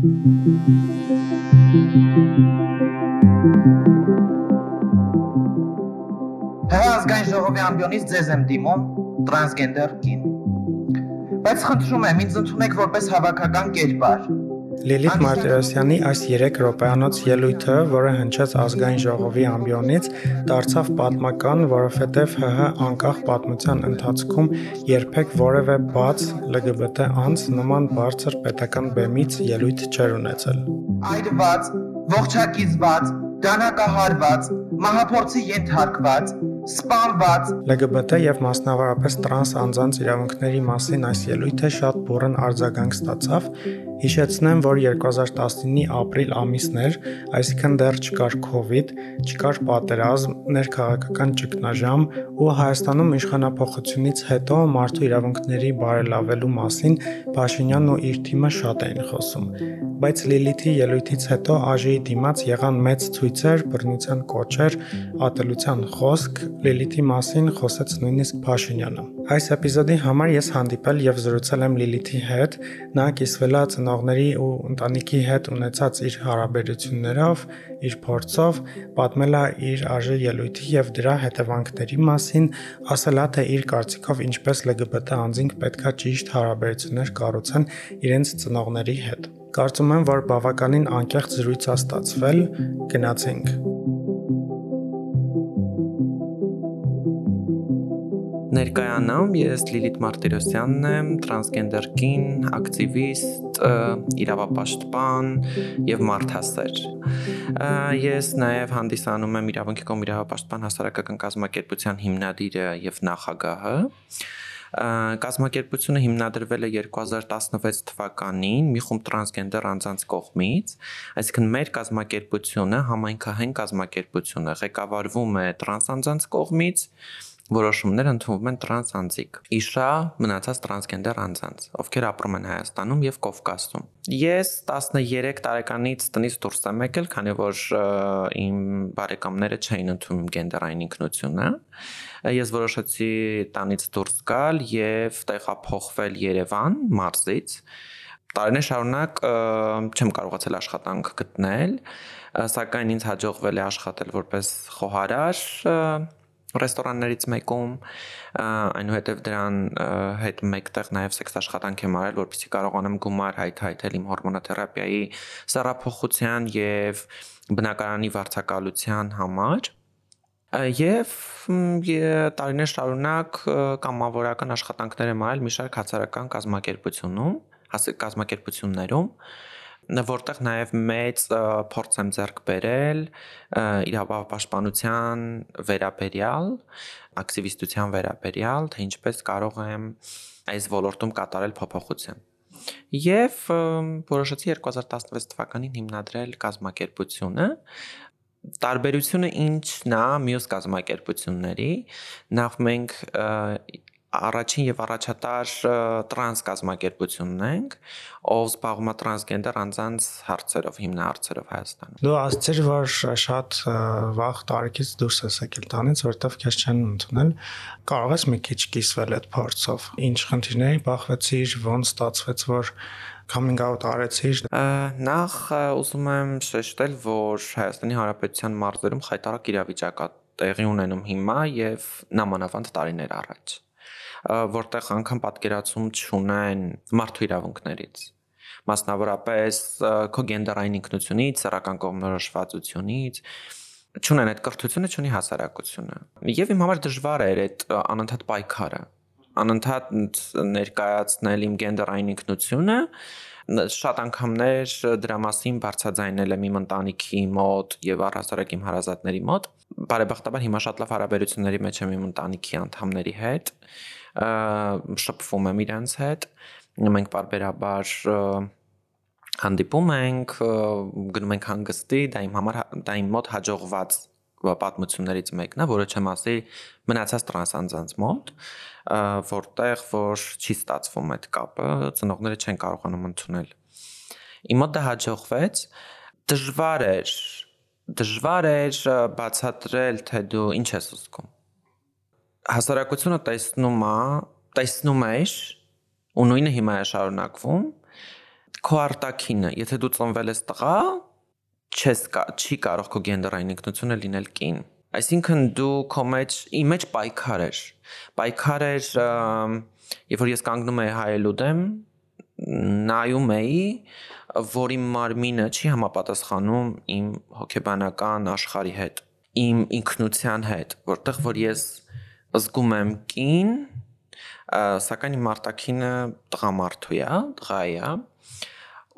Հա ազգային ժողովի ամբիոնից ձեզ եմ դիմում տրանսգենդեր կին։ Բայց խնդրում եմ, ինձ ընդունեք որպես հավաքական կերպար։ Լիլիթ Մարտիրոսյանի այս 3 րոպեանոց ելույթը, որը հնչեց ազգային ժողովի ամբիոնից, դարձավ պատմական, որովհետև ՀՀ անկախ պատմության ընթացքում երբեք որևէ բաց LGBT անձ նման բարձր պետական բեմից ելույթ չէր ունեցել։ Այրված, ողջակիզված, դանակահարված, մահապորցի ենթարկված, սպանված LGBT եւ մասնավորապես տրանս անձանց իրավունքների մասին այս ելույթը շատ բուրըն արձագանք ստացավ Հիշեցնեմ, որ 2019-ի ապրիլ ամիսն էր, այսինքն դեռ չկար COVID, չկար պատերազմ, ներքաղաքական ճգնաժամ ու Հայաստանում իշխանապողությունից հետո մարդու իրավունքների բարելավելու մասին Փաշինյանն ու իր թիմը շատ էին խոսում։ Բայց Լիլիթի ելույթից հետո ԱԺ-ի դիմաց եղան մեծ ցույցեր, բռնության կոչեր, ատելության խոսք, Լիլիթի մասին խոսեց նույնիսկ Փաշինյանը։ Այս էպիզոդի համար ես հանդիպել եւ զրուցել եմ Լիլիթի հետ, նա կիսվել է ծնողների ու ընտանիքի հետ ունեցած իր հարաբերություններով, իր փորձով, պատմել է իր ԱԺ ելույթի եւ դրա հետևանքների մասին, ասել է թե իր կարծիքով ինչպես LGBT անձինք պետքա ճիշտ հարաբերություններ կառուցեն իրենց ծնողների հետ։ Կարծում եմ, որ բավականին անկեղծ զրույց է ստացվել, գնացինք։ Ներկայանամ ես Լիլիթ Մարտիրոսյանն եմ, տրանսգենդեր կին, ակտիվիստ, իրավապաշտպան եւ մարդասեր։ Ես նաեւ հանդիսանում եմ իրավունքի կողմ իրավապաշտպան հասարակական կազմակերպության հիմնադիրը եւ նախագահը։ Կազմակերպությունը հիմնադրվել է 2016 թվականին մի խումբ տրանսգենդեր անձանց կողմից, այսինքն մեր կազմակերպությունը համայնքահեն կազմակերպություն է, ղեկավարվում է տրանս անձանց կողմից, որոշումներ ընդունվում են տրանս անձիկ։ Իշա մնացած տրանսգենդեր անձանց, ովքեր ապրում են Հայաստանում եւ Կովկասում։ Ես 13 տարեկանից տնից դուրս եմ եկել, քանի որ իմ բարեկամները չէին ընդունում գենդերային ինքնությունը։ Ես որոշեցի տանից դուրս գալ եւ տեղափոխվել Երևան մարզից տարիներ շարունակ չեմ կարողացել աշխատանք գտնել, սակայն ինձ հաջողվել է աշխատել որպես խոհարար ռեստորաններից մեկում այնուհետև դրան հետ մեկտեղ նաև սեքս աշխատանք եմ արել որպեսզի կարողանամ գումար հայթայթել իմ հորմոնոթերապիայի սարափոխության եւ բնակարանի վարձակալության համար եւ տարիներ շարունակ կամավորական աշխատանքներ եմ արել մի շարք հացարական կազմակերպությունում կազմակերպություններում որտեղ նաև մեծ փորձ եմ ձեռք բերել իրավապաշտպանության վերաբերյալ, ակտիվիստության վերաբերյալ, թե ինչպես կարող եմ այս ոլորտում կատարել փոփոխություն։ Եվ որոշեցի 2016 թվականին հիմնադրել կազմակերպությունը, տարբերությունը ինչն է մյուս կազմակերպությունների նախ մենք առաջին եւ առաջատար տրանս կազմակերպությունն ենք, ով զբաղվում է տրանսգենդեր անձանց հարցերով, հիմնահարցերով Հայաստանում։ Դու ասացիր, որ շատ վաղ տարիքից դուրս ես եկել տանից, որովհետեւ քեզ չեն ընդունել։ Կարող ես մի քիչ կիսվել այդ փորձով։ Ինչ խնդիրների բախվեցիր, ոնց ստացվեց, որ coming out արեցիր։ Նախ ուզում եմ շեշտել, որ Հայաստանի Հանրապետության մարզերում խայտարակ իրավիճակ է տեղի ունենում հիմա եւ նամանավանդ տարիներ առաջ որտեղ անգամ պատկերացում չունեն մարդու իրավունքներից մասնավորապես քո գենդերային ինքնությունից, սեռական կողմնորոշվածությունից չունեն այդ կրթությունը, չունի հասարակությունը։ Եվ իմ համար դժվար էր այդ անընդհատ պայքարը անընդհատ ներկայացնել իմ գենդերային ինքնությունը շատ անգամներ դրա մասին բարձրաձայնել եմ իմ ընտանիքի մոտ եւ առհասարակ իմ հարազատների մոտ բարեբախտաբար հիմա շատ լավ հարաբերությունների մեջ եմ իմ ընտանիքի անդամների հետ շփվում եմ իրենց հետ մենք բարբերաբար հանդիպում ենք գնում ենք հանգստի դա իմ համար դա իմ մոտ հաջողված պատմություններից մեկն է, որը չեմ ասի մնացած տրանսանձանց մոտ, որտեղ որ չի ստացվում այդ կապը, ծնողները չեն կարողանում ընդունել։ Իմ մոտ դա հաջողվեց, դժվար էր, դժվար էր բացատրել, թե դու ինչ ես ուզում հասարակությունը տեսնում է, տեսնում էր ու նույնը հիմա է շարունակվում քո արտակինը, եթե դու ծնվել ես տղա, չես կա, չի կարող քո գենդերային ինքնությունը լինել կին։ Այսինքն դու քո մեջ մեջ պայքար ես։ Պայքար ես, երբ որ ես կանգնում եի հայելու դեմ, նայում էի, որ իմ մարմինը չի համապատասխանում իմ հոգեբանական աշխարհի հետ, իմ ինքնության հետ, որտեղ որ ես զգում եմ կին, սակայն իմ արտակինը տղամարդու է, տղա է,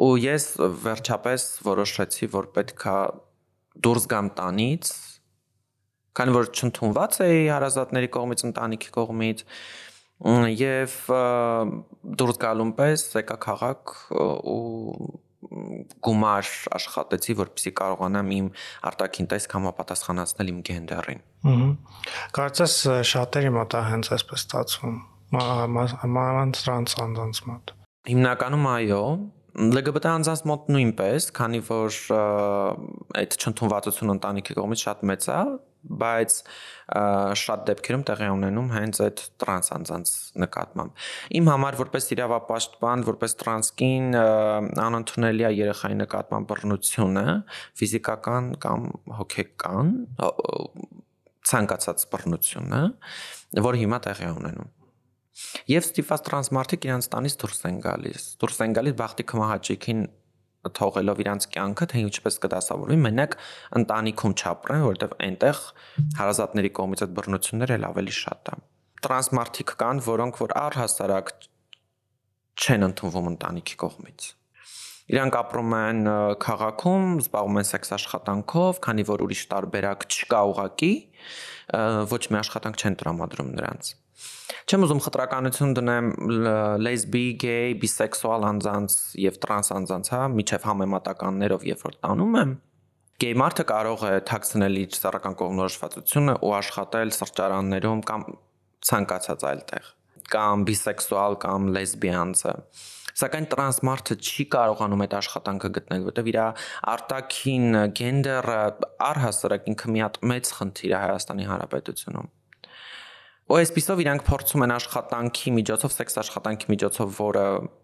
ու ես վերջապես որոշեցի, որ պետքա դուրս գամ տանից, քանի որ չընդունված էի հարազատների կողմից, ընտանիքի կողմից, եւ դուրս գալուն պես եկա քաղաք ու գումար աշխատեցի, որպեսզի կարողանամ իմ արտաքին տեսք համապատասխանացնել իմ գենդերին։ Ահա։ Կարծես շատերի մոտ է հենց այսպես ստացվում։ Մանավանդ տրանս անձանց մոտ։ Հիմնականում այո, LGBT անձանց մոտ նույնպես, քանի որ այդ չընդունվածությունը ընտանիքի կողմից շատ մեծ է, բայց շատ դեպքերում տեղի ունենում հենց այդ տրանս անձանց նկատմամբ։ Իմ համար որպես իրավապաշտպան, որպես տրանսկին անընդունելի է երեխայի նկատմամբ բռնությունը, ֆիզիկական կամ հոգեկան ցանկացած բռնությունը, որ հիմա տեղի ունենում Եվ ստիպված տրանս մարդիկ իրանց տանից դուրս են գալիս։ Դուրս են գալիս բախտի կմահաճիքին թողելով իրանց կյանքը, թե ինչպես կդասավորվի, մենակ ընտանիքում չապրեն, որովհետև այնտեղ հարազատների կողմից այդ բռնությունները ավելի շատ է։ Տրանս մարդիկ կան, որոնք որ առհասարակ չեն ընդունվում ընտանիքի կողմից։ Իրանք ապրում են քաղաքում, զբաղվում են սեքս աշխատանքով, քանի որ ուրիշ տարբերակ չկա ուղակի, ոչ մի աշխատանք չեն տրամադրում նրանց Չեմ ուզում խտրականություն դնեմ լեսբի, գեյ, բիսեքսուալ անձանց եւ տրանս անձանց, հա, միջև համեմատականներով երբ որ տանում եմ, գեյ մարդը կարող է թաքցնել իր սեռական կողմնորոշվածությունը ու աշխատել սրճարաններում կամ ցանկացած այլ տեղ կամ բիսեքսուալ կամ լեսբիանցը սակայն տրանս մարդը չի կարողանում այդ աշխատանքը գտնել, որտեղ իր արտաքին գենդերը առհասարակ ինքը մի հատ մեծ խնդիր է Հայաստանի Հանրապետությունում ու այսպիսով իրանք փորձում են աշխատանքի միջոցով, սեքս աշխատանքի միջոցով, որը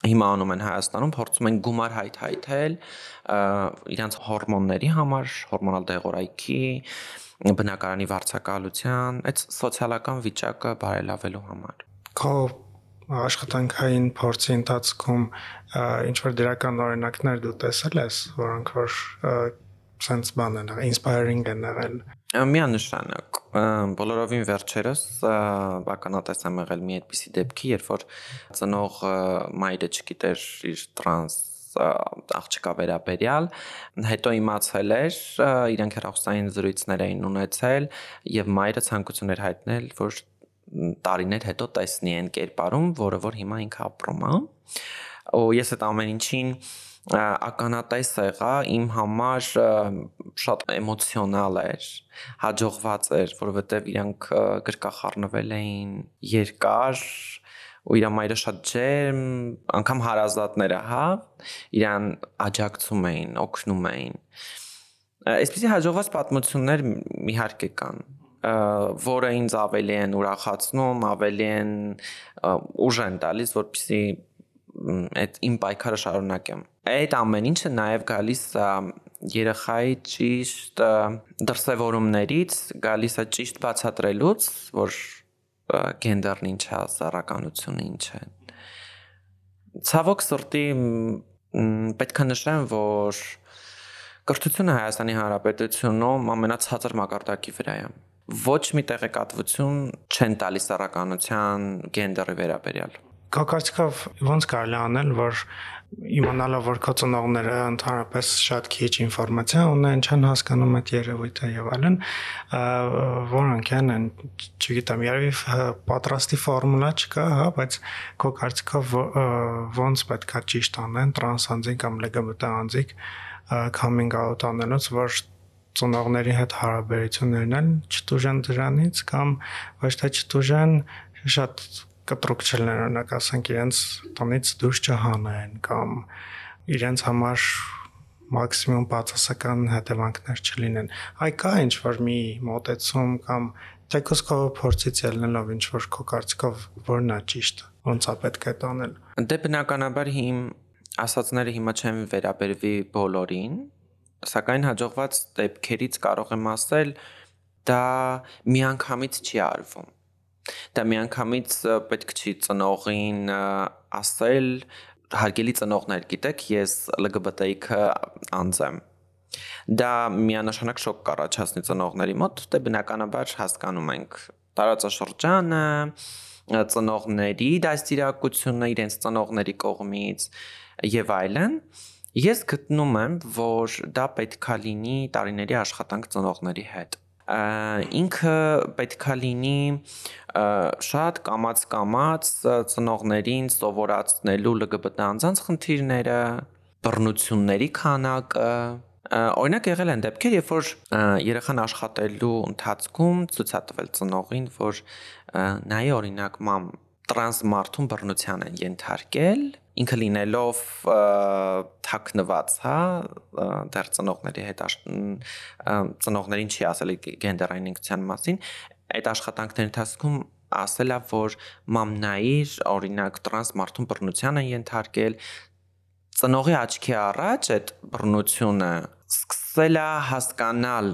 հիմա անում են Հայաստանում, փորձում են գումար հայթայթել իրանք հորմոնների համար, հորմոնալ դեղորայքի, բնակարանի վարձակալության, այդ սոցիալական վիճակը բարելավելու համար։ Քո աշխատանքային փորձի ընթացքում ինչ որ դրական օրինակներ դու տեսել ես, որոնք որ sense բան են, inspiring են եղել Միանշանակ բոլորովին վերջերս բականատես եմ եղել մի այդպիսի դեպքի, երբ որ ծնող մայրը չգիտեր իր տրանս աղջկա վերաբերյալ, հետո իմացել էր, իրենք հեռախոսային զրույցներ էին ունեցել եւ մայրը ցանկություն էր հայտնել, որ տարիներ հետո տեսնի այն կերպարում, որը որ հիմա ինքը ապրում է։ Ու ես այդ ամեն ինչին ականատես եղա իմ համար շատ էմոցիոնալ էր հաջողված էր որովհետև իրանք գրկախառնվել էին երկար ու իր մայրը շատ ջերմ անգամ հարազատները հա իրան աջակցում էին օգնում էին այսպեսի հաջողված պատմություններ իհարկե կան որը ինձ ավելի են ուրախացնում, ավելի են ուժ են տալիս, որպեսզի այդ իմ պայքարը շարունակեմ։ Այդ ամեն ինչը նաև գալիս երեխայի ճիշտ դրսևորումներից, գալիս է ճիշտ բացատրելուց, որ գենդերն ինչ է, սեռականությունը ինչ է։ Ցավոք սրտի պետք է նշեմ, որ կրթությունը Հայաստանի Հանրապետությունում ամենացածր մակարդակի վրա է ոչ մի տեղեկատվություն չեն տալիս սեռականության գենդերի վերաբերյալ Քո կարծիքով ո՞նց կարելի անել, որ իմանալով որ քո ծնողները ընդհանրապես շատ քիչ ինֆորմացիա ունեն, չեն հասկանում այդ երևույթը եւ այլն, որոնք են, չգիտեմ, երևի պատրաստի ֆորմուլա չկա, հա, բայց քո կարծիքով ո՞նց պետքա ճիշտ անեն տրանսանձիկ կամ LGBT անձիկ coming out անելուց, որ ծնողների հետ հարաբերություններն են չտուժան դրանից կամ ոչ թե չտուժան շատ կտրուկ չլինեն, օրինակ ասենք իրենց տնից դուրս չհանեն կամ իրենց համար մաքսիմում բացասական հետևանքներ չլինեն։ Այ կա ինչ որ մի մոտեցում կամ թեկոս քո փորձից ելնելով ինչ որ քո կարծիքով որն է ճիշտ, ոնց է պետք է տանել։ Դե բնականաբար հիմ ասացները հիմա չեմ վերաբերվի բոլորին, սակայն հաջողված դեպքերից կարող եմ ասել, դա միանգամից չի արվում։ Դա միանգամից պետք չի ծնողին ասել, հարգելի ծնողներ, գիտեք, ես LGBT-ը անձ եմ։ Դա միանշանակ շոկ կառաջացնի ծնողների մոտ, դե բնականաբար հասկանում ենք տարածաշրջանը, ծնողների դաստիարակությունը իրենց ծնողների կողմից եւ այլն ես գտնում եմ որ դա պետքա լինի տարիների աշխատանք ծնողների հետ ինքը պետքա լինի շատ կամած կամած ծնողներին սովորացնելու LGBT անձանց խնդիրները, բռնությունների քանակը, Օրինակ եղել են դեպքեր, երբ որ երեխան աշխատելու ընթացքում ցույց է տվել ծնողին, որ նայի օրինակ մամ տրանս մարդուն բռնության են ենթարկել, ինքը լինելով թակնված, հա, դեռ ծնողների հետ ծնողներին չի ասել գենդերային ինքնության մասին, այդ աշխատանքների ընթացքում ասել է, որ մամնայիր օրինակ տրանս մարդուն բռնության են ենթարկել, ծնողի աչքի առաջ այդ բռնությունը սկսել է հասկանալ,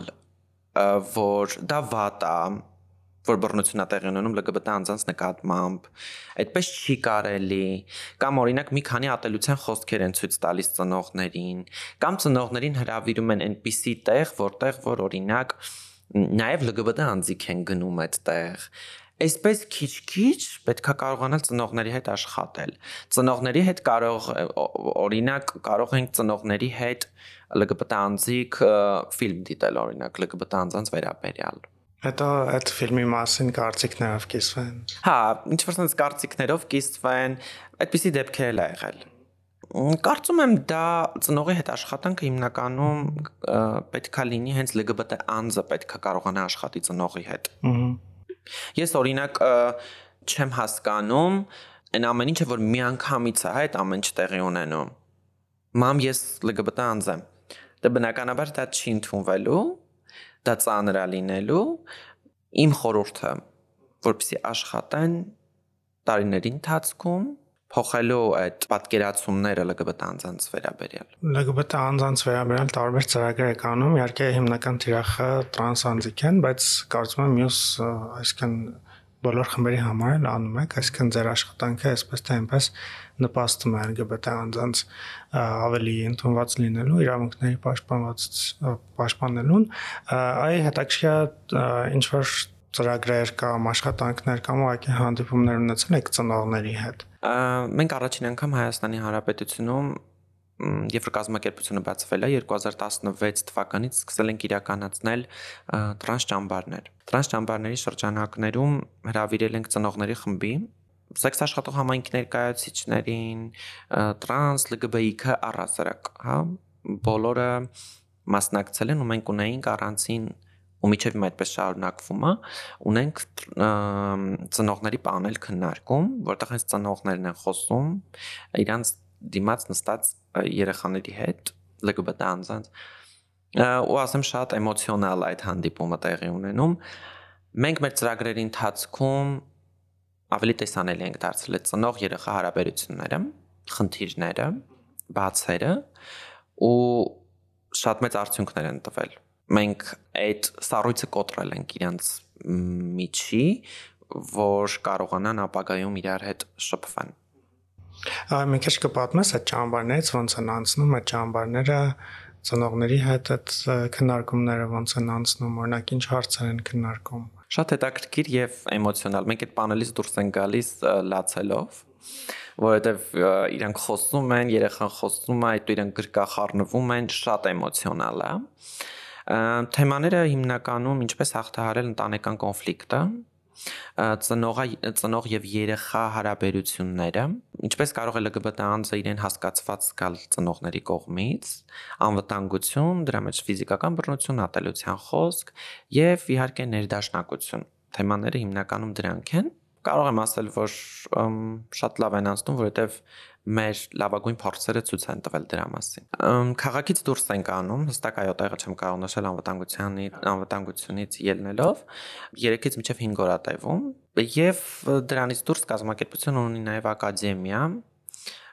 որ դա վատ է, որ բռնությունա տեղի ունենում LGBT անձանց նկատմամբ, այդպես չի կարելի, կամ օրինակ մի քանի ատելության խոսքեր են ցույց տալիս ծնողներին, կամ ծնողներին հravirում են այնպիսի տեղ, որտեղ որ օրինակ նաև LGBT անձիկ են գնում այդտեղ Այսպես քիչ-քիչ պետքա կարողանալ ծնողների հետ աշխատել։ Ծնողների հետ կարող օրինակ կարող ենք ծնողների հետ LGBT անձիկ ֆիլմ դիտել օրինակ LGBT անձանց վերաբերյալ Հետո այդ ֆիլմի մասին կարծիքներով կիսվեն։ Հա, ինչ որ sense կարծիքներով կիսվեն, այդպիսի դեպքեր էլ ա եղել։ Կարծում եմ դա ծնողի հետ աշխատանքը հիմնականում պետքա լինի հենց LGBT անձը պետքա կարողանա աշխատի ծնողի հետ։ Ես օրինակ չեմ հասկանում այն ամեն ինչը որ միանգամից է, հա, այդ ամեն ինչ տեղի ունենում։ Մամ ես LGBT անձ եմ։ Դե բնականաբար դա չի ընդունվելու դա ծանր է լինելու իմ խորհուրդը որպեսի աշխատեն տարիների ընթացքում փոխելու այդ պատկերացումները LGBT անձանց վերաբերյալ։ LGBT անձանց վերաբերյալ տարբեր ծրագրեր եք անում, իհարկե հիմնական թիրախը տրանս անձիկ են, բայց կարծում եմ մյուս այսքան բոլոր խմբերի համար էլ անում եք, այսինքն ձեր աշխատանքը այսպես թե այնպես նպաստում է LGBT անձանց ավելի ընդունված լինելու, իրավունքների պաշտպանված պաշտպանելուն։ Այ հետաքրքիր ինչ որ ծրագրեր կամ աշխատանքներ կամ ուղղակի հանդիպումներ ունեցել եք ծնողների հետ։ Մենք առաջին անգամ Հայաստանի Հանրապետությունում երբ կազմակերպությունը բացվել է 2016 թվականից սկսել ենք իրականացնել տրանս ճամբարներ։ Տրանս ճամբարների շրջանակներում հրավիրել ենք ծնողների խմբի սեքս աշխատող համայնքի ներկայացուցիչներին, տրանս LGBTQ առասարակ, հա, բոլորը մասնակցել են ու մենք ունեինք առանցին ու միջև իմ այդպես շարունակվում է ունենք ծնողների պանել քննարկում, որտեղ հենց ծնողներն են խոսում իրանց դիմաց նստած երեխաների հետ LGBT անձանց ու ասեմ շատ էմոցիոնալ այդ հանդիպումը տեղի ունենում մենք մեր ծրագրերի ընթացքում ավելի տեսանելի ենք դարձրել ծնող երեխա հարաբերությունները խնդիրները բացերը ու շատ մեծ արդյունքներ են տվել մենք այդ սառույցը կոտրել ենք իրանց միջի որ կարողանան ապագայում իրար հետ շփվեն Մի քիչ կպատմես այդ ճամբարներից ոնց են անցնում այդ ճամբարները ծնողների հետ այդ քննարկումները ոնց են անցնում, օրինակ ինչ հարցեր են քննարկում։ Շատ հետաքրքիր եւ էմոցիոնալ։ Մենք այդ պանելից դուրս ենք գալիս լացելով, որովհետեւ իրանք խոսում են, երեխան խոսում է, այդ իրանք գրկախառնվում են, շատ էմոցիոնալ է։ Թեմաները հիմնականում ինչպես հաղթահարել ընտանեկան կոնֆլիկտը, ծնողա ծնող եւ երեխա հարաբերությունները ինչպես կարող է LGBT անձը իրեն հասկացված զգալ ծնողների կողմից անվտանգություն դրա մեջ ֆիզիկական բռնություն ատելության խոսք եւ իհարկե ներդաշնակություն թեմաները հիմնականում դրանք են կարող եմ ասել որ շատ լավ են անցնում որովհետեւ մեր լավագույն փորձերը ցույց են տվել դրա մասին։ Խաղակից դուրս ենք անում, հստակ այո, տեղը չեմ կարող նշել անվտանգությանի անվտանգությունից ելնելով 3-ից մինչև 5 օր է տևում եւ դրանից դուրս կազմակերպությունը ունի նաեւ ակադեմիա,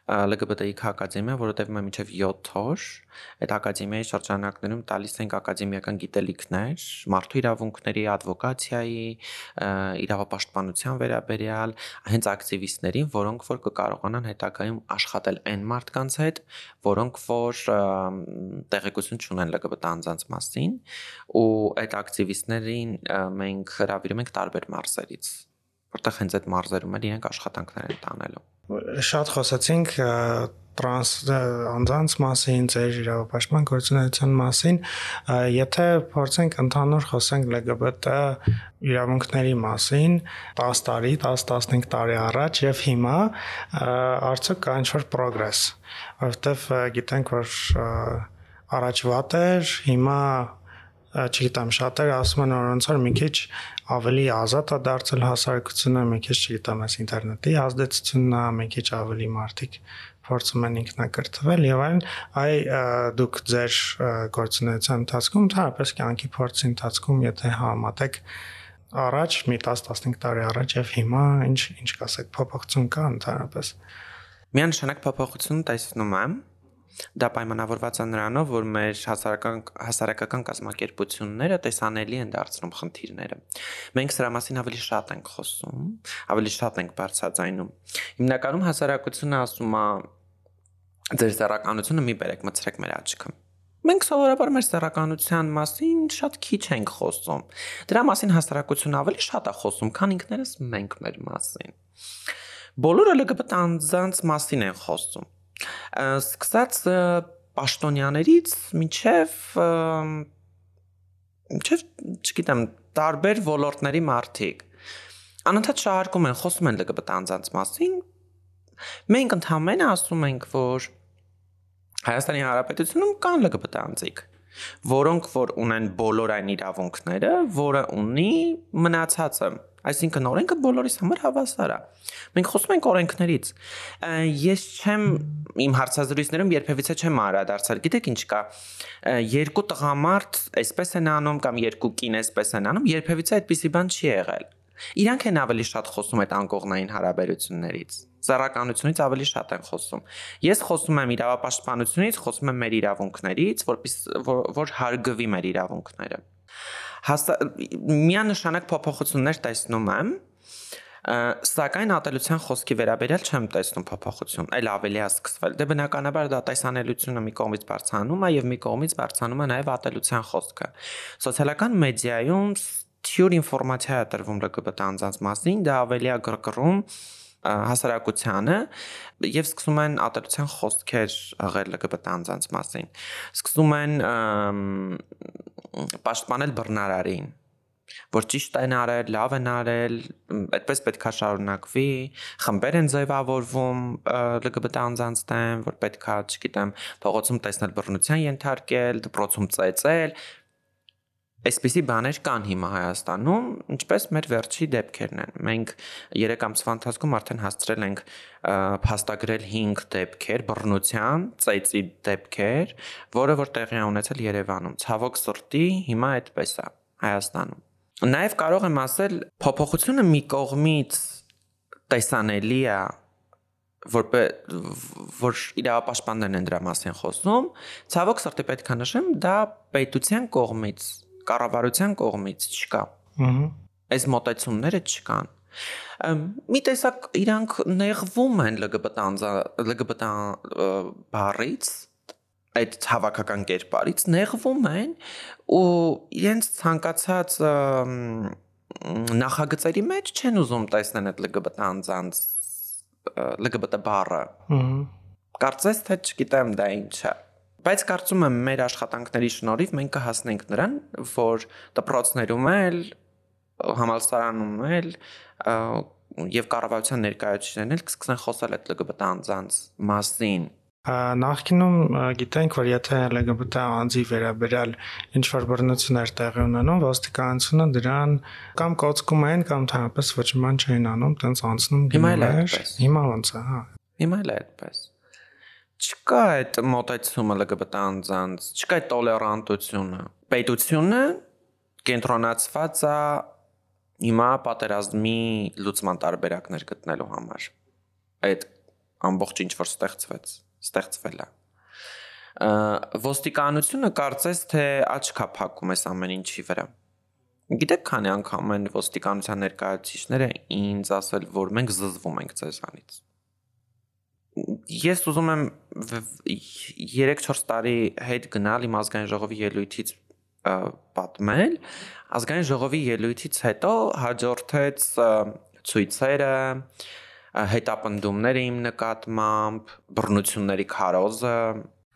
LGBTI ակադեմիա, որովհետև մենք մինչև 7 օր այդ ակադեմիայի շրջանակներում տալիս ենք ակադեմիական գիտելիքներ, մարդու իրավունքների, advokացիայի, իրավապաշտպանության վերաբերյալ հենց ակտիվիստներին, որոնք որ կկարողանան հետագայում աշխատել այն մարդկանց հետ, որոնք որ տեղեկություն չունեն LGBT անձանց մասին, ու այդ ակտիվիստներին մենք հravirում ենք տարբեր մարզերից որտեղ հենց այդ մարզերում էլ իրենք աշխատանքներ են տանելու շատ խոսացինք տրանս անձանց մասին, ձեր իրավապաշտպան գործունեության մասին, եթե փորձենք ընդհանուր խոսենք LGBT իրավունքների մասին 10 տարի, 10-15 տարի առաջ եւ հիմա արդյոք կա ինչ-որ progress, որովհետեւ գիտենք որ առաջվա էր, հիմա չգիտեմ, շատերը ասում են որ ոնց որ մի քիչ ավելի ազատ է դարձել հասարակությունը, մի քիչ չգիտեմ, այս ինտերնետի ազդեցությունն է, մի քիչ ավելի մարդիկ փորձում են ինքնակրթվել եւ այլն, այ դուք ձեր գործունեության ընթացքում, թարապես կյանքի փորձի ընթացքում, եթե համատեք առաջ մի 10-15 տարի առաջ եւ հիմա ինչ ինչ կասեք փոփոխություն կա ընդհանրապես միանշանակ փոփոխություն տեսնում եմ Դա պայմանավորված է նրանով, որ մեր հասարակական հասարակական կազմակերպությունները տեսանելի են դարձնում խնդիրները։ Մենք սրա մասին ավելի շատ ենք խոսում, ավելի շատ ենք բարձրաձայնում։ Հիմնականում հասարակությունը ասում է ձեր սեռականությունը մի բերեք մցրեք մեր աչքը։ Մենք սովորաբար մեր սեռականության մասին շատ քիչ ենք խոսում։ Դրա մասին հասարակությունը ավելի շատ է խոսում, քան ինքներս մենք մեր մասին։ Բոլորը LGBT անձանց մասին են խոսում սկսած պաշտոնյաներից մինչև մինչև չգիտեմ տարբեր ոլորտների մարդիկ անընդհատ շահարկում են խոսում են LGBT անձանց մասին մենք ընդհանրապես ասում ենք որ Հայաստանի Հանրապետությունում կան LGBT անձիկ որոնք որ ունեն բոլոր այն իրավունքները, որը ունի մնացածը Այսինքն օրենքը բոլորիս համար հավասար է։ Մենք խոսում ենք օրենքներից։ Ես չեմ իմ հարցազրույցներում երբևիցե չեմ անդրադարձել։ Գիտեք ինչ կա։ Երկու տղամարդ այսպես են անում կամ երկու կին այսպես են անում, երբևիցե այդպիսի բան չի եղել։ Իրանք են ավելի շատ խոսում այդ անկողնային հարաբերություններից։ Զառականությունից ավելի շատ են խոսում։ Ես խոսում եմ իրավապաշտպանությունից, խոսում եմ մեր իրավունքներից, որպես որ, որ հարգվի մեր իրավունքները հաստա միանշանակ փոփոխություններ տեսնում եմ սակայն ատելության խոսքի վերաբերյալ չեմ տեսնում փոփոխություն, այլ ավելի է սկսվել։ Դե բնականաբար դա տեսանելիությունը մի կողմից բարձրանում է եւ մի կողմից բարձրանում է նաեւ ատելության խոսքը։ Սոցիալական մեդիայում թյուր ինֆորմացիա է տրվում LGBT անձանց մասին, դա ավելի է գրգռում հասարակությանը եւ սկսում են ատելության խոսքեր աղել LGBT անձանց մասին։ Սկսում են պաշտպանել բռնարարին որ ճիշտ են արել, լավ են արել, այդպես պետքա շարունակվի, խմբեր են ձևավորվում LGBT անձանց դեմ, որ պետքա, չգիտեմ, փողոցում տեսնել բռնության ենթարկել, դպրոցում ծեծել, Այսպիսի բաներ կան հիմա Հայաստանում, ինչպես մեր վերջի դեպքերն են։ Մենք 3 ամսվա ընթացքում արդեն հասցրել ենք փաստագրել 5 դեպքեր բռնության, ծեծի դեպքեր, որը որ տեղի ունեցել Երևանում։ Ցավոք սրտի հիմա այդպես է Հայաստանում։ Նաև կարող եմ ասել, փոփոխությունը մի կողմից տեսանելի է որ որ իրավապաշտպաններն են դրա մասին խոսում, ցավոք սրտի պետք է նշեմ, դա պետության կողմից կառավարության կողմից չկա։ Ահա։ Այս մոտեցումները չկան։ Մի տեսակ իրանք նեղվում են LGBT LGBT բառից այդ հավաքական կերպարից նեղվում են ու իրենց ցանկացած նախագծերի մեջ չեն ուզում տեսնել այդ LGBT անձանց LGBT բառը։ Կարծես թե չգիտեմ դա ինչ է Բայց կարծում եմ մեր աշխատանքների շնորհիվ մենք կհասնենք նրան, որ դպրոցներում էլ համալսարանում էլ եւ կառավարության ներկայացուցիչներն էլ կսկսեն խոսալ այդ LGBT անձանց մասին Նախկինում գիտենք, որ եթե LGBT անձի վերաբերյալ ինչ որ բռնություններ տեղի ունենում, ոստիկանությունը դրան կամ կոծկում են կամ թերապես ոչման չէին անում, տենց անցնում Հիմա էլ է այդպես։ Հիմա ոնց է, հա։ Հիմա էլ է այդպես չկա այդ մոտեցումը LGBT անձանց, չկա այդ տոլերանտությունը։ Պետությունը կենտրոնացված է հիմա պատերազմի լուծման տարբերակներ գտնելու համար։ Այդ ամբողջ ինչ որ ստեղծվեց, ստեղծվել է։ Ոստիկանությունը կարծես թե աչքա փակում էս ամեն ինչի վրա։ Գիտեք, քանի անգամ են ոստիկանության ներկայացուցիչները ինձ ասել, որ մենք զզվում ենք ձեզանից։ Ես ուզում եմ 3-4 տարի հետ գնալ իմ ազգային ժողովի ելույթից պատմել, ազգային ժողովի ելույթից հետո հաջորդեց ցույցերը, հետապնդումները իմ նկատմամբ, բռնությունների քարոզը,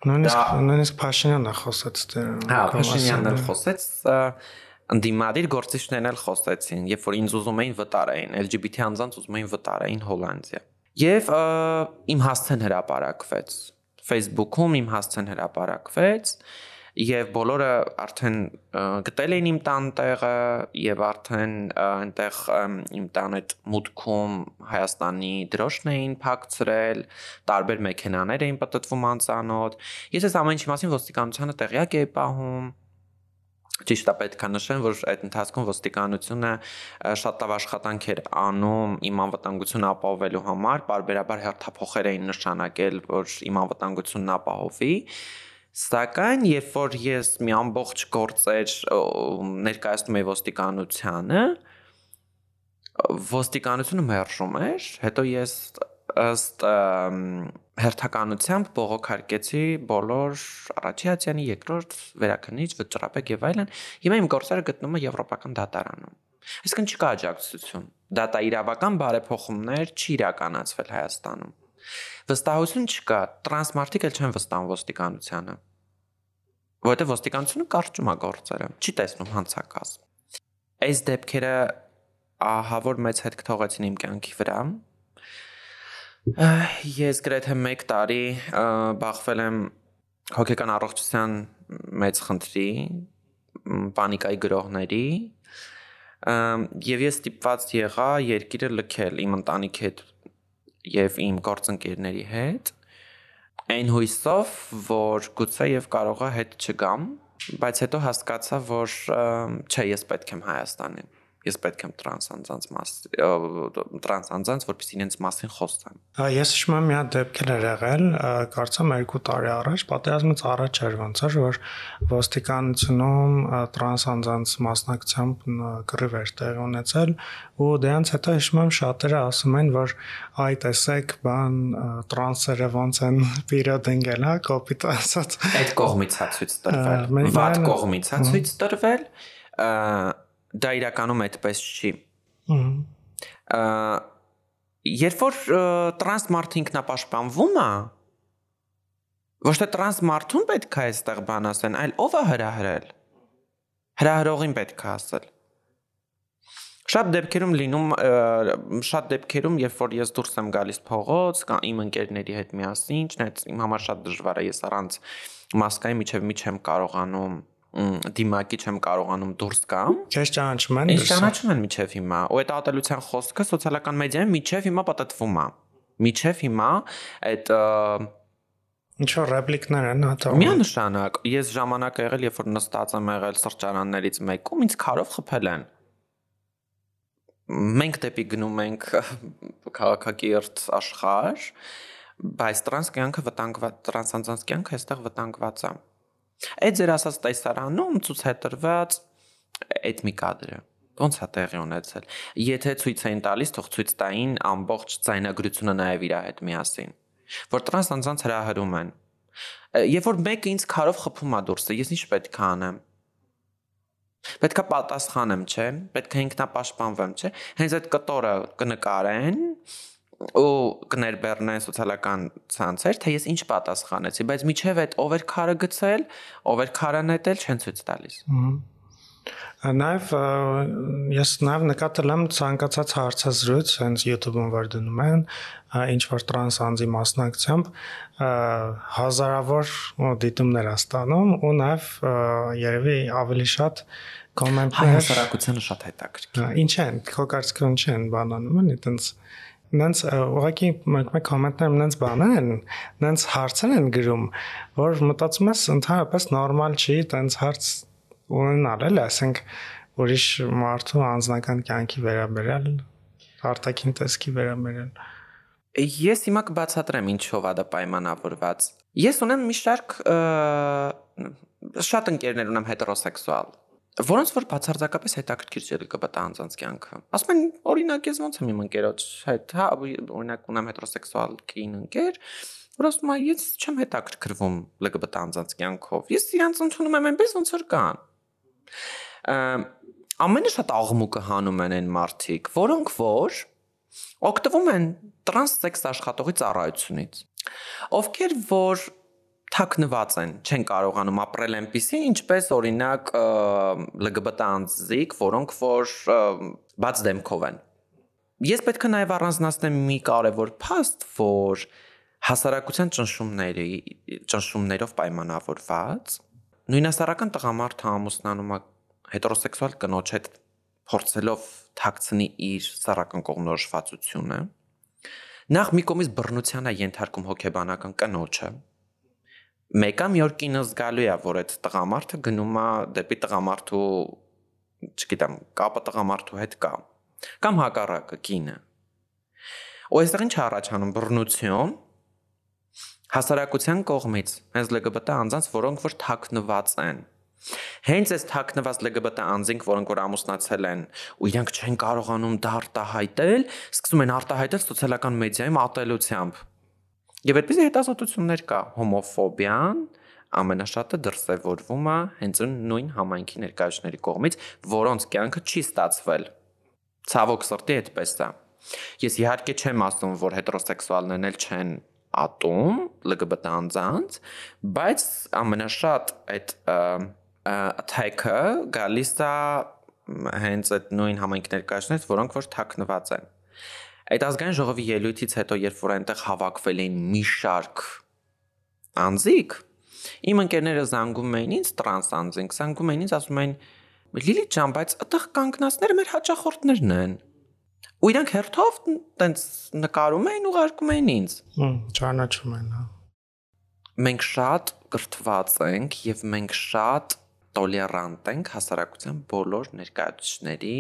նույնիսկ նույնիսկ Փաշինյանը խոսեց դեր։ Հա, Փաշինյանն էլ խոսեց, ընդդիմադիր գործիչներն էլ խոսեցին, երբ որ ինձ ուզում էին վտարային, LGBT անձանց ուզում էին վտարային Հոլանդիա։ Եվ իմ հասցեն հրապարակվեց. Facebook-ում իմ հասցեն հրապարակվեց եւ բոլորը արդեն գտել էին իմ տան տեղը եւ արդեն այնտեղ իմ տան այդ մուտքում Հայաստանի դրոշն էին փակցրել, տարբեր մեքենաներ էին պատտվում անծանոթ։ Ես այս ամեն ինչի մասին ոստիկանությանը տեղյակ էի պահում Ճիշտ է պետք է նշեմ, որ այդ ընթացքում ոստիկանությունը շատ լավ աշխատանք էր անում իմ անվտանգությունը ապահովելու համար, բարբերաբար հերթափոխեր էին նշանակել, որ իմ անվտանգությունն ապահովի, Սակայն երբ որ ես մի ամբողջ գործեր ներկայացնում եի ոստիկանությանը, ոստիկանությունը մերժում էր, հետո ես ըստ հերթականությամբ բողոքարկեցի բոլոր առաջիացիանի երկրորդ վերակնիչ վճռապեկ եւ այլն հիմա իմ գործերը գտնում եմ եվրոպական դատարանում այսինքն չկա աջակցություն դատա իրավական բարեփոխումներ չի իրականացվել Հայաստանում վստահություն չկա տրանսմարտիկ էլ չեն վստահում ոստիկանությանը որովհետեւ ոստիկանությունը կարճում է գործերը չի տեսնում հանցակազմ այս դեպքերը ահա որ մեծ հետք թողեցին իմ կյանքի վրա Ես գրեթե 1 տարի բախվել եմ հոգեկան առողջության մեծ խնդրի, պանիկայի գրողների, եւ ես ստիպված եղա երկիրը լքել իմ ընտանիքի հետ եւ իմ գործընկերների հետ այն հույսով, որ գուցե եւ կարողա հետ չգամ, բայց հետո հասկացա, որ չէ, ես պետք եմ Հայաստանին ես պետք եմ տրանս անձանց մաս տրանս անձանց որպեսզի իրենց մասին խոսեմ ես հիշում եմ մի հատ դեպքեր էր եղել կարծեմ 2 տարի առաջ պատերազմից առաջ էր ոնց էր որ ոստիկանությունում տրանս անձանց մասնակցությամբ կռիվ էր տեղի ունեցել ու դրանց հետո հիշում եմ շատերը ասում են որ այ տեսեք բան տրանսերը ոնց են պիրոդ ընկել հա կոպիտ ասած այդ կողմից է ցույց տրվել վատ կողմից է ցույց տրվել դա իրականում այդպես չի։ Ահա երբ որ տրանս մարդ ինքնապաշտպանվում է, ոչ թե տրանս մարդուն պետք է այստեղ բան ասեն, այլ ով է հրահրել։ Հրահրողին պետք է ասել։ Շատ դեպքերում լինում շատ դեպքերում, երբ որ ես դուրս եմ գալիս փողոց կամ իմ ընկերների հետ միասին, չնայած իմ համար շատ դժվար է, ես առանց մասկայի միջև մի չեմ կարողանում դիմակի չեմ կարողանում դուրս գամ։ Քեզ ճանաչում են։ Ինչ ճանաչում են միջև հիմա։ Ու այդ ատելության խոսքը սոցիալական մեդիայում միջև հիմա պատտվում է։ Միջև հիմա այդ Ինչ որ ռեպլիկներ են հատա։ Միանշանակ, ես ժամանակ եղել, երբ որ նստած եմ եղել սրճարաններից մեկում, ինձ քարով խփել են։ Մենք դեպի գնում ենք քաղաքակիրթ աշխարհ, բայց տրանս կյանքը վտանգված, տրանսանձանց կյանքը այստեղ վտանգված է։ Այդ ձեր ասած տեսարանում ցույց է տրված այդ մի կադրը ոնց է տեղի ունեցել եթե ցույց էին տալիս թող ցույց տային ամբողջ ցայնագրությունը նաև իր հետ միասին որ տրանս անձանց հրահրում են երբ որ մեկը ինձ քարով խփում է դուրսը ես ինչ պետք է անեմ պետքա պատասխանեմ չէ պետք է ինքնապաշտպանվեմ չէ հենց այդ կտորը կնկարեն ու կներբեռնեն սոցիալական ցանցեր, թե ես ինչ պատասխանեցի, բայց միջև այդ ով էր քարը գցել, ով էր քարը նետել, չեն ցույց տալիս։ Նաև ես նաև նկատել եմ ցանկացած հարցազրույց, հենց YouTube-ում որ դնում են, ինչ որ տրանս անձի մասնակցությամբ հազարավոր դիտումներ է ստանում ու նաև երևի ավելի շատ կոմենտներ հասարակությանը շատ հետաքրքիր։ Ինչ են, քո կարծիքով ինչ են բանանում են, այտենց նենց ուղղակի մեկ-մեկ կոմենտներ նենց բաներ են, նենց հարցեր են գրում, որ մտածում ես ընդհանրապես նորմալ չի տենց հարց ունենալ, էլ ասենք ուրիշ մարդու անձնական կյանքի վերաբերյալ արտաքին տեսքի վերաբերյալ Ես հիմա կբացատրեմ ինչով է դա պայմանավորված։ Ես ունեմ մի շարք շատ ընկերներ ունեմ հետերոսեքսուալ, որոնց որ բացարձակապես հետաքրքիր չէ LGBT անձանց կյանքը։ Ասում են, օրինակ, ես ոնց եմ իմ ընկերոջ հետ, հա, օրինակ ունեմ հետերոսեքսուալ կին ընկեր, որ ասում է, ես չեմ հետաքրքրվում LGBT անձանց կյանքով։ Ես իրանց ընդունում եմ այնպես ոնց որ կան։ Ամենը շատ աղմուկը հանում են այն մարդիկ, որոնք որ օգտվում են տրանսսեքս աշխատողի ծառայությունից ովքեր որ թակնված են, չեն կարողանում ապրել այնպիսի, ինչպես օրինակ LGBT անձիկ, որոնք որ բաց դեմքով են։ Ես պետք է նաև առանձնացնեմ մի կարևոր փաստ, որ հասարակության ճնշումների ճնշումներով պայմանավորված նույնասարական տղամարդը ամուսնանում է հետերոսեքսուալ կնոջ հետ փորձելով թաքցնի իր սեռական կողմնորոշվածությունը նախ մի կողմից բռնության է ենթարկում հոգեբանական կնոջը մեկը մի օր կինը զգալու է որ այդ տղամարդը գնում է դեպի տղամարդու չգիտեմ կապը տղամարդու հետ կա կամ հակառակը կինը ու այստեղ ինչ առաջանում բռնություն հասարակության կողմից հենց LGBT անձանց որոնք որ թաքնված են Հենց այս թաքնված LGBT անձինք, որոնք որ ամուսնացել են ու իրանք չեն կարողանում դա արտահայտել, սկսում են արտահայտել սոցիալական մեդիայում ատելությամբ։ Եվ այդպիսի հետազոտություններ կա. Հոմոֆոբիան ամենաշատը դրսևորվում է հենց նույն համայնքի ներկայացների կողմից, որոնց կյանքը չի ստացվել։ Ցավոք սրտի այդպես է։ Ես իհարկե չեմ ասում, որ հետերոսեքսուալներն էլ չեն ատում LGBT անձանց, բայց ամենաշատ այդ attack-ը գալիս է հենց այդ նույն համայնք ներկայացնից, որոնք որ թաքնված են։ Այդ ազգային ժողովի ելույթից հետո, երբ որ այնտեղ հավաքվել էին մի շարք անձիկ, իմ ընկերները զանգում էին ինձ տրանս անձինք, զանգում էին ինձ, ասում էին Լիլի ջան, բայց այդտեղ կանգնածները մեր հաճախորդներն են։ Ու իրանք հերթով տենց նկարում էին, ուղարկում էին ինձ։ Հմ, ճանաչում են, հա։ Մենք շատ կրթված ենք եւ մենք շատ տոլերանտ ենք հասարակության բոլոր ներկայացուցիչների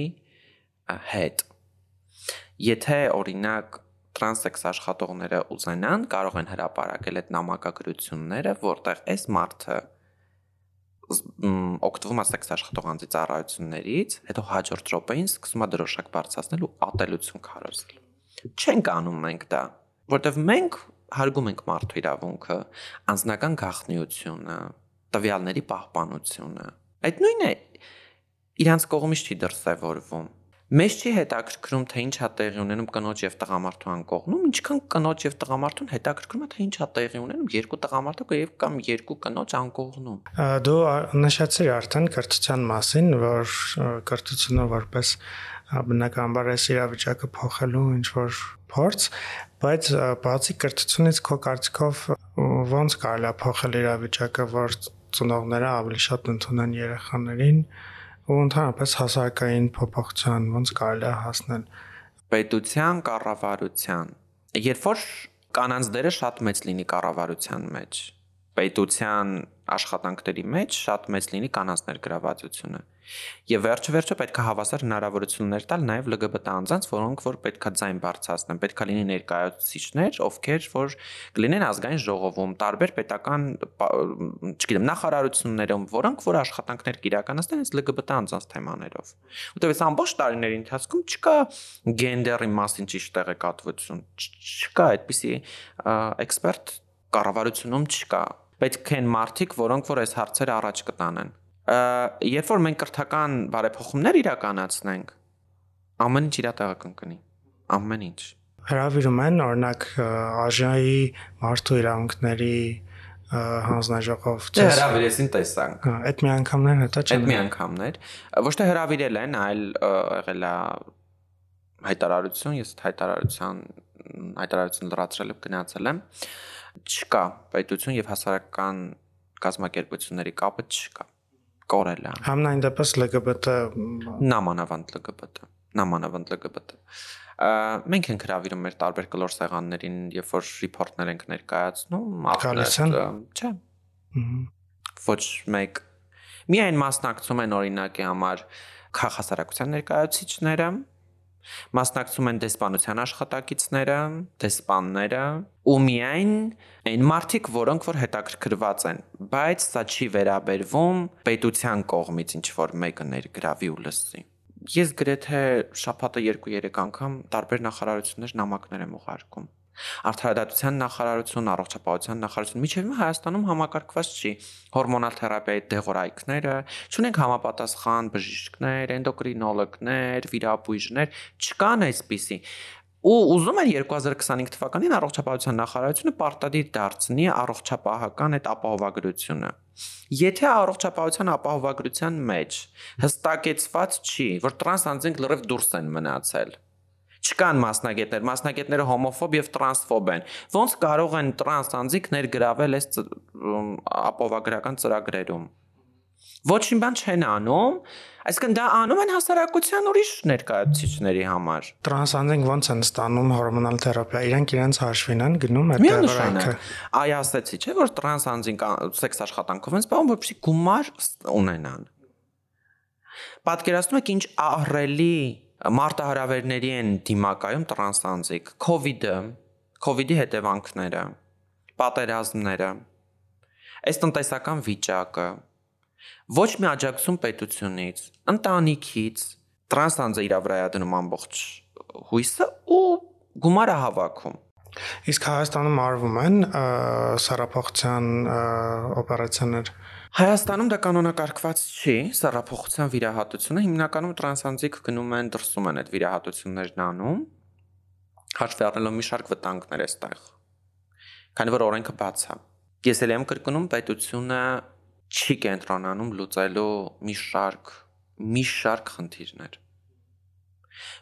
հետ։ Եթե օրինակ տրանսեքս աշխատողները ուզենան, կարող են հրապարակել այդ նամակագրությունները, որտեղ այս մարդը օգտվում է սեքս աշխատող անձի ծառայություններից, հետո հաջորդ րոպեին սկսում է դրոշակ բարձրացնել ու ատելություն քարոզել։ Չենք անում մենք դա, որտեղ մենք հարգում ենք մարդու իրավունքը, անձնական գաղտնիությունը, տվյալների պահպանությունը։ Այդ նույնն է իրանց կողմից չի դրսևորվում։ Մեզ չի հետաքրքրում թե ինչ է տեղի ունենում կնոջ եւ տղամարդու անկողնում, ինչքան կնոջ եւ տղամարդուն հետաքրքրում է թե ինչ է տեղի ունենում երկու տղամարդու եւ կամ երկու կնոջ անկողնում։ Դու նշեցիր արդեն կրթության մասին, որ կրթությունը որպես բնականաբար այս իրավիճակը փոխելու ինչ որ փորձ, բայց բացի կրթությունից քո կարծիքով ո՞նց կարելի է փոխել իրավիճակը, որ ծնողները ավելի շատ ընդունեն երեխաներին ու ընդհանրապես հասարակային փոփոխության ոնց կարելի է հասնել պետության կառավարության երբ որ կանանց դերը շատ մեծ լինի կառավարության մեջ պետության աշխատանքների մեջ շատ մեծ լինի կանանց ներգրավվածությունը Եվ վերջը վերջը պետք է հավասար հնարավորություններ տալ նաև LGBT անձանց, որոնք որ պետքա ձայն բարձրացնեն, պետքա լինի ներկայացուցիչներ, ովքեր որ կլինեն ազգային ժողովում, տարբեր պետական, չգիտեմ, նախարարություններում, որոնք որ աշխատանքներ կիրականացնեն այս LGBT անձանց թեմաներով։ Որտեղ այս ամբողջ տարիների ընթացքում չկա գենդերի մասին ճիշտ տեղեկատվություն, չկա այդպիսի էքսպերտ կառավարությունում չկա պետք են մարդիկ, որոնք որ այս հարցերը առաջ կտանեն երբ որ մենք կրթական բարեփոխումներ իրականացնենք, ամեն ինչ իր տեղը կընկնի։ Ամեն ինչ։ Հրավիրում են օրինակ ԱԺ-ի մարդու իրավունքների հանձնաժողով չէ հրավիրեցին տեսանք այդ մի անգամներ հետո չէ այդ մի անգամներ ոչ թե հրավիրել են այլ եղել է հայտարարություն ես հայտարարության հայտարարություն լրացրել եմ գնացել եմ չկա պետություն եւ հասարակական կազմակերպությունների կապը չկա կորել է։ Համնայն դեպս LGBT նամանավանդ LGBT, նամանավանդ LGBT։ Մենք ենք հravirում մեր տարբեր կլոր սեղաններին, երբ որ report-ներ ենք ներկայացնում, ախլեր, չէ։ Ոչ մեկ միայն մասնակցում են օրինակի համար քաղաքասարակության ներկայացուցիչները, Մասնակցում են դեսպանության աշխատակիցները, դեսպանները ու միայն այն մարդիկ, որոնք որ հետաքրքրված են, բայց սա չի վերաբերվում պետության կողմից ինչ որ մեկը ներգրավի ու լսի։ Ես գրեթե շաբաթը 2-3 անգամ տարբեր նախարարություններ նամակներ եմ ուղարկում Արդարադատության նախարարություն, առողջապահության նախարարություն միջև Հայաստանում համակարգված չի։ Հորմոնալ թերապիայի դեղորայքները, չունենք համապատասխան բժիշկներ, էնդոկրինոլոգներ, վիրաբույժներ, չկան այսպիսի ու ուզում են 2025 թվականին առողջապահության նախարարությունը պարտադիր դարձնի առողջապահական այդ ապահովագրությունը։ Եթե առողջապահության ապահովագրության մեջ հստակեցված չի, որ տրանսանձինք լրիվ դուրս են մնացել, չկան մասնագետներ, մասնագետները հոմոֆոբ եւ տրանսֆոբ են։ Ոնց կարող են տրանս անձիկ ներգրավել այս ապովագրական ծրագրերում։ Ոչինչ բան չեն անում, այսինքն դա անում են հասարակության ուրիշ ներկայացուցիչների համար։ Տրանսանձինք ոնց են ստանում հորմոնալ թերապիա, իրենք իրենց հաշվին են գնում այդ դեղորայքը։ Այ ասեցի, չէ՞ որ տրանսանձինք սեքս աշխատանքով են զբաղվում, որպեսզի գումար ունենան։ Պատկերացնում եք ինչ ահռելի մարտահրավերների են դիմակայում տրանսանձիկ, COVID-ը, COVID-ի հետևանքները, պատերազմները, այս տնտեսական վիճակը, ոչ մի աջակցություն պետությունից, ընտանիքից, տրանսանձը իր վրա է դնում ամբողջ հույսը ու գումարը հավաքում։ Իսկ Հայաստանում արվում են սարապողցյան օպերացիաներ Հայաստանում դա կանոնակարգված չի, սառափոխության վիրահատությունը հիմնականում տրանսանձիկ գնում են դրսում են այդ վիրահատություններն անում, հաշվի առնելով մի շարք վտանգներ էստեղ։ Քանի որ օրենքը բաց է։ Ես էլ եմ կրկնում, պետությունը չի կենտրոնանում լուծելու մի շարք մի շարք խնդիրներ։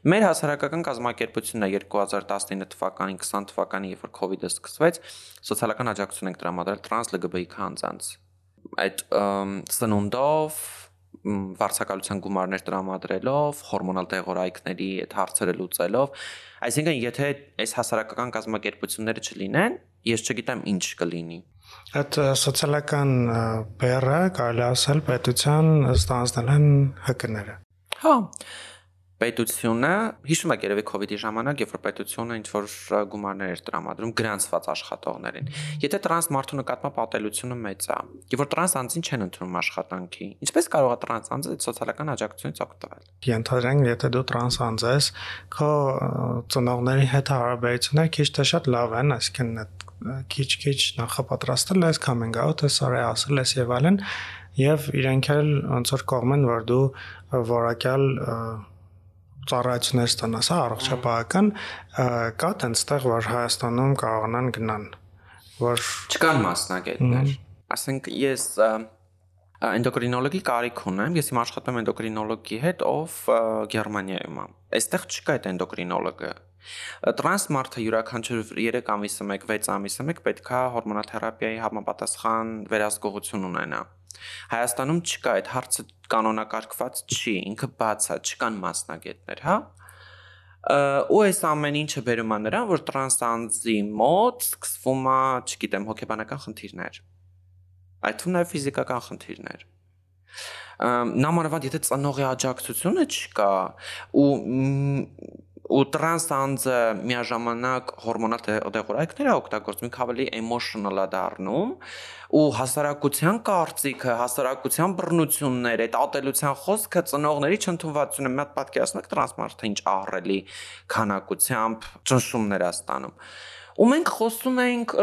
Մեր հասարակական կազմակերպությունը 2019 թվականին 20 թվականին, երբ որ իդը սկսվեց, սոցիալական աջակցություն ենք տրամադրել տրանս ԼԳԲ-ի կանանց այդ սնունդով վարձակալության գումարներ տրամադրելով, հորմոնալ դեղորայքների այդ հարցերը լուծելով, այսինքն եթե այս հասարակական կազմակերպությունները չլինեն, ես չգիտեմ ինչ կլինի։ Այդ սոցիալական բեռը կարելի ասել պետության ստանձնել են ՀԿ-ները։ Հա, պետությունը հիշում եք երևի իդի ժամանակ, երբ որ պետությունը ինչ որ գումարներ էր տրամադրում գրանցված աշխատողներին։ Եթե տրանս մարդու նկատմամբ ապատելությունը մեծ է, եւ որ տրանս անձին չեն ընդունում աշխատանքի, ինչպես կարող է տրանս անձը սոցիալական աջակցությունից օգտվել։ Ենթադրենք, եթե դու տրանս անձ ես, քո ծնողների հետ հարաբերությունները քիչ թե շատ լավ են, այսինքն քիչ-քիչ նախապատրաստել ես, coming out ես արել, ասել ես եւ այլն, եւ իրենք էլ ոնց որ կողմեն, որ դու որակյալ ծառայություններ ստանաս, հա, առողջապահական կա տենստեղ, որ Հայաստանում կարողանան գնան, որ չկան մասնագետներ։ Ասենք ես էնդոկրինոլոգի կարիք ունեմ, ես իմ աշխատում եմ էնդոկրինոլոգի հետ, ով Գերմանիայում է։ Այստեղ չկա այդ էնդոկրինոլոգը։ Տրանս մարդը յուրաքանչյուր 3 ամիսը 1, 6 ամիսը 1 պետքա հորմոնաթերապիայի համապատասխան վերահսկողություն ունենա։ Հայաստանում չկա այդ հարցը կանոնակարգված չի, ինքը բաց է, չկան մասնագետներ, հա? ու այս ամեն ինչը բերում է նրան, որ տրանսանձի մոտ սկսվում է, չգիտեմ, հոգեբանական խնդիրներ։ Այդ թվում նաև ֆիզիկական խնդիրներ նամանավանդ եթե ծնողի աջակցությունը չկա ու ու տրանս անձը միաժամանակ հորմոնալ դեղորայքներ է օգտագործում, ինքը ավելի emotional է դառնում ու հասարակության կարծիքը, հասարակության բռնությունները, այդ ատելության խոսքը ծնողների չընդունվածությունը մի հատ պատկերացնեք տրանս մարդը ինչ ահռելի քանակությամբ ճնշումներ է ստանում։ Ու մենք խոսում ենք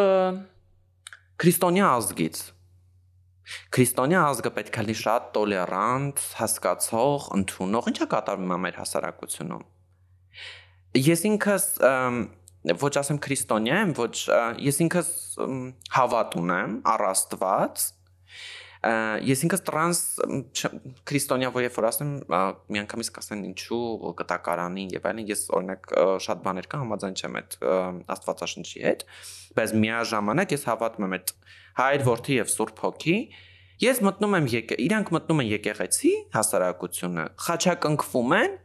քրիստոնյա ազգից Քրիստոնյա ազգը պետք է լինի շատ տոլերանտ, հասկացող, ընդունող, ինչա կատարվում է մեր հասարակությունում ես ինքս ոչ ասեմ քրիստոնյա եմ, ոչ ես ինքս հավատ ունեմ առ Աստված ես ինքս տրանս քրիստոնյա որ երբ որ ասեմ միանգամից կասեն ինչու կտակարանին եւ այլն ես օրինակ շատ բաներ կա համաձայն չեմ այդ աստվածաշնչի հետ բայց միաժամանակ ես հավատում եմ այդ հայր որդի եւ սուրբ հոգի ես մտնում եմ եկե իրանք մտնում են եկեղեցի հասարակությունը խաչակնքվում են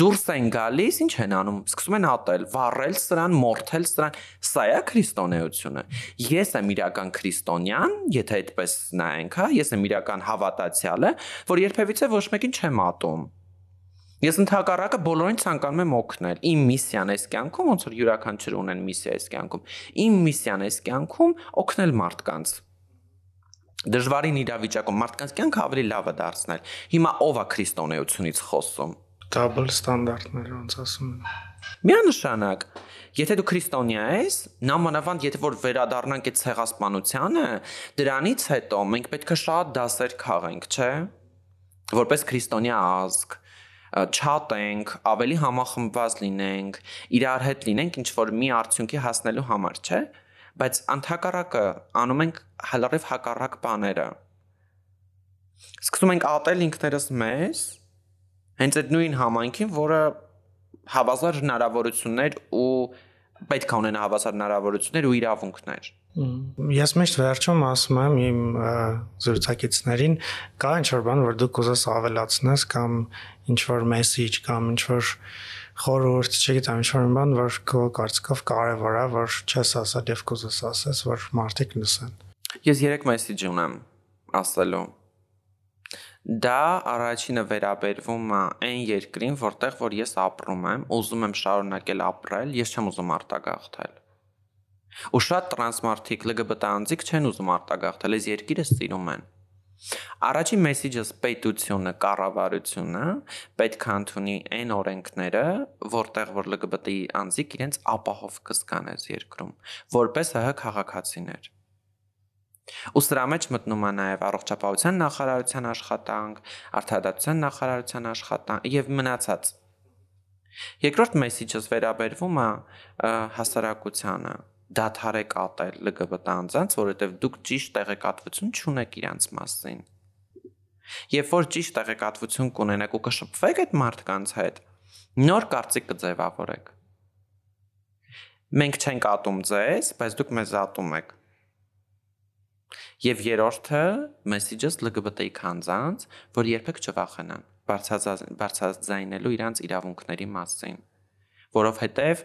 դուրս են գալիս, ինչ են անում։ Սկսում են ատել, վառել սրան, մորթել սրան։ Սա է քրիստոնեությունը։ Ես եմ իրական քրիստոնյան, եթե այդպես նայենք, հա, ես եմ իրական հավատացյալը, որ երբևիցե ոչ մեկին չեմ ատում։ Ես ընդհակառակը բոլորին ցանկանում եմ օգնել։ Իմ միսիան էս կյանքում, ոնց որ յուրաքանչյուր ունեն միսիա էս կյանքում։ Իմ միսիան էս կյանքում օգնել մարդկանց դժվարին իրավիճակում մարդկանց կյանքը ավելի լավը դարձնել։ Հիմա ով է քրիստոնեությունից խոսում։ Double ստանդարտներ ոնց ասում են։ Միանշանակ, եթե դու քրիստոնյա ես, նամանավանդ եթե որ վերադառնանք այդ ցեղասպանությանը, դրանից հետո մենք պետք է շատ դասեր քաղենք, չէ՞։ Որպես քրիստոնյա ազգ, չատենք, ավելի համախմբված լինենք, իրար հետ լինենք ինչ որ մի արդյունքի հասնելու համար, չէ՞։ Բայց անթակարակը անում ենք հալարիվ հակառակ բաները։ Սկսում ենք ատել ինքներս մեզ, հենց այդ նույն համայնքին, որը հավասար հնարավորություններ ու պետք է ունենա հավասար հնարավորություններ ու իրավունքներ։ Ես միշտ վերջում ասում եմ իմ զրուցակիցներին, կա ինչ-որ բան, որ դու կուզես ավելացնես կամ ինչ-որ մեսեջ կամ ինչ-որ խորհուրդ, չգիտեմ, ինչ-որ բան, որ քո կարծիքով կարևոր է, որ չես ասել եւ կուզես ասես, որ մարդիկ լսեն։ Ես 3 մեսեջ ունեմ ասելու։ Դա առաջինը վերաբերվում է այն երկրին, որտեղ որ ես ապրում եմ, ուզում եմ շարունակել ապրել, ես չեմ ուզում արտագաղթել Ու շատ տրանսմարտիկ LGBT անձիկ չեն ուզում արտագաղթել, այս երկիրը սիրում են։ Առաջին մեսեջս պետությունը, կառավարությունը պետք է ընդունի այն օրենքները, որտեղ որ LGBT անձիկ իրենց ապահով կզգան այս երկրում, որպես ՀՀ քաղաքացիներ։ Ու սրա մեջ մտնում է նաև առողջապահության նախարարության աշխատանք, արդարադատության նախարարության աշխատանք եւ մնացած։ Երկրորդ մեսեջս վերաբերվում է հասարակությանը. Դադարեք ատել LGBT անձանց, որովհետև դուք ճիշտ տեղեկատվություն չունեք իրանց մասին։ Երբ որ ճիշտ տեղեկատվություն կունենաք ու կշփվեք այդ մարդկանց հետ, նոր կարծիք կձևավորեք։ Մենք չենք ատում ձեզ, բայց դուք մեզ ատում եք։ Եվ երրորդը մեսեջս LGBT քանձանց, որ երբեք չվախենան բարձրաձայնելու իրանց իրավունքների մասին, որովհետև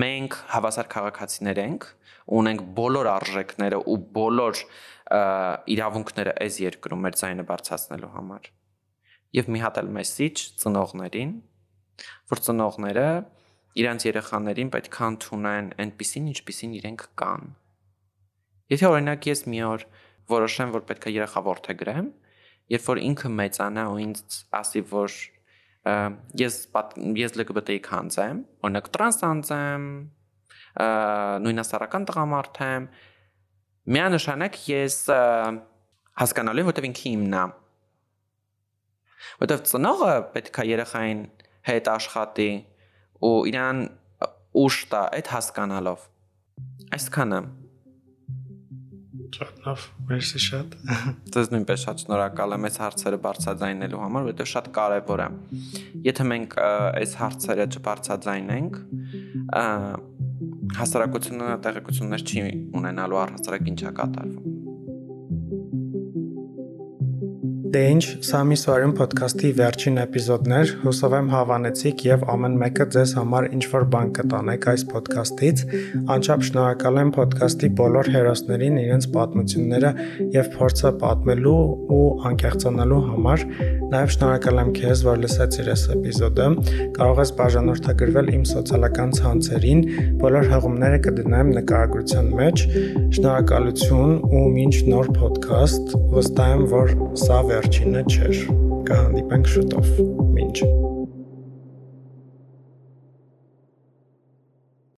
մենք հավասար քաղաքացիներ ենք, ունենք բոլոր արժեքները ու բոլոր իրավունքները այս երկրում մեր ձայնը բարձրացնելու համար։ Եվ մի հատ էլ մեսիջ ծնողներին, որ ծնողները իրանց երեխաներին պետք է ընդունեն այնպիսին, ինչպիսին իրենք կան։ Եթե օրինակ ես մի օր որոշեմ, որ պետք է երախավորթե գրեմ, երբ որ ինքը մեծանա ու ինձ ասի, որ ես ես LGBT-ի քանց եմ, օրինակ տրանսանց եմ, նույնասեռական տղամարդ եմ, միանշանակ ես հասկանալու եմ, որտեղ ինքը իմն է։ Որտեղ ծնողը պետք է երեխային հետ աշխատի ու իրան ուշ տա այդ հասկանալով։ Այսքանը լավ, մերսի շատ։ Ձեզ նույնպես շատ շնորհակալ եմ այս հարցերը բարձրաձայնելու համար, որովհետև շատ կարևոր է։ Եթե մենք այս հարցերը չբարձրաձայնենք, հասարակությունը տեղեկություններ չի ունենալու առհասարակ ինչա կատարվում։ Դե ինչ, սա մի սարյուն ոդքասթի վերջին էպիզոդն էր։ Հուսով եմ հավանեցիք եւ ամեն մեկը ձեզ համար ինչ որ բան կտանեք այս ոդքասթից։ Անչափ շնորհակալ եմ ոդքասթի բոլոր հերոսներին իրենց պատմությունները եւ փորձը պատմելու ու անկեղծանալու համար։ Նաեւ շնորհակալ եմ քեզ, որ լսեցիր այս էպիզոդը։ Կարող ես բաժանորդագրվել իմ սոցիալական ցանցերին։ Բոլոր հղումները կդնեմ նկարագրության մեջ։ Շնորհակալություն ու մինչ նոր ոդքասթ։ Վստահ եմ, որ սա վերջինը չէր։ Կհանդիպենք շուտով։ Մինչ